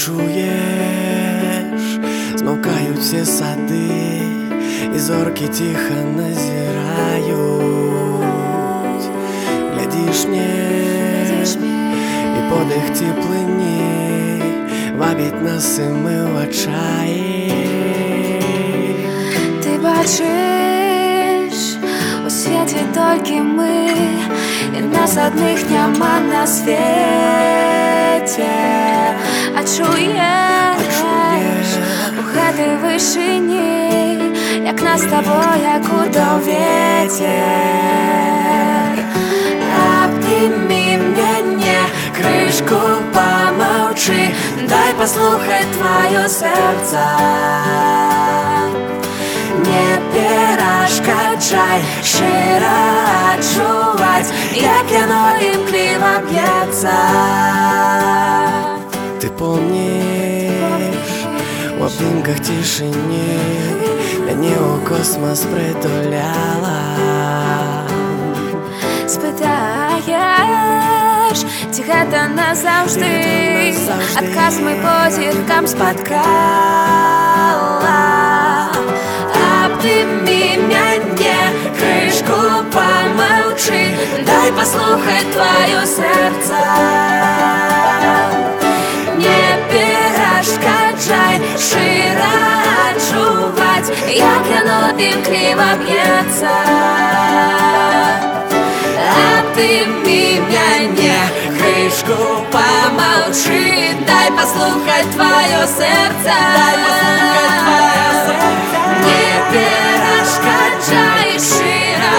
чуєш, смовкають всі сади, і зорки тихо назирають, глядиш мне, і подих теплині, вабить нас і ми в очаї. Ти бачиш у світі тільки ми, і нас одних нема на світі, а чуєш у хати вишині, як нас з тобою, як у ветер. Обними меня, крышку помолчи, дай послухать твое сердце. Не перешкоджай, щиро отчувать, як яно у обнімках тишині, Мяне у космос притуляла. Спитаєш, ці гэта назавжди, Ці гэта назавжди. Адказ ми по зіркам спаткала. Обними мяне, крышку помолчи, дай послухать твое сердце. як яно імкліво б'ється. Обними мяне, крышку помолчи, дай послухать твое сердце. Дай послухать твое сердце. Не перешкоджай, широ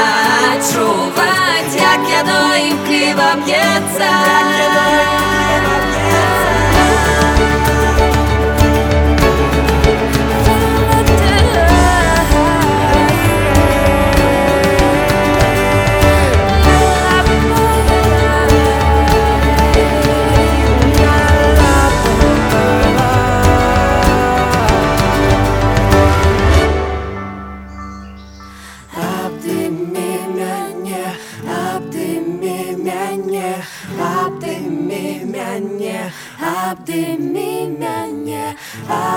отчувать, як яно імкліво б'ється. Обними мяне, обними мяне, обними мяне, обними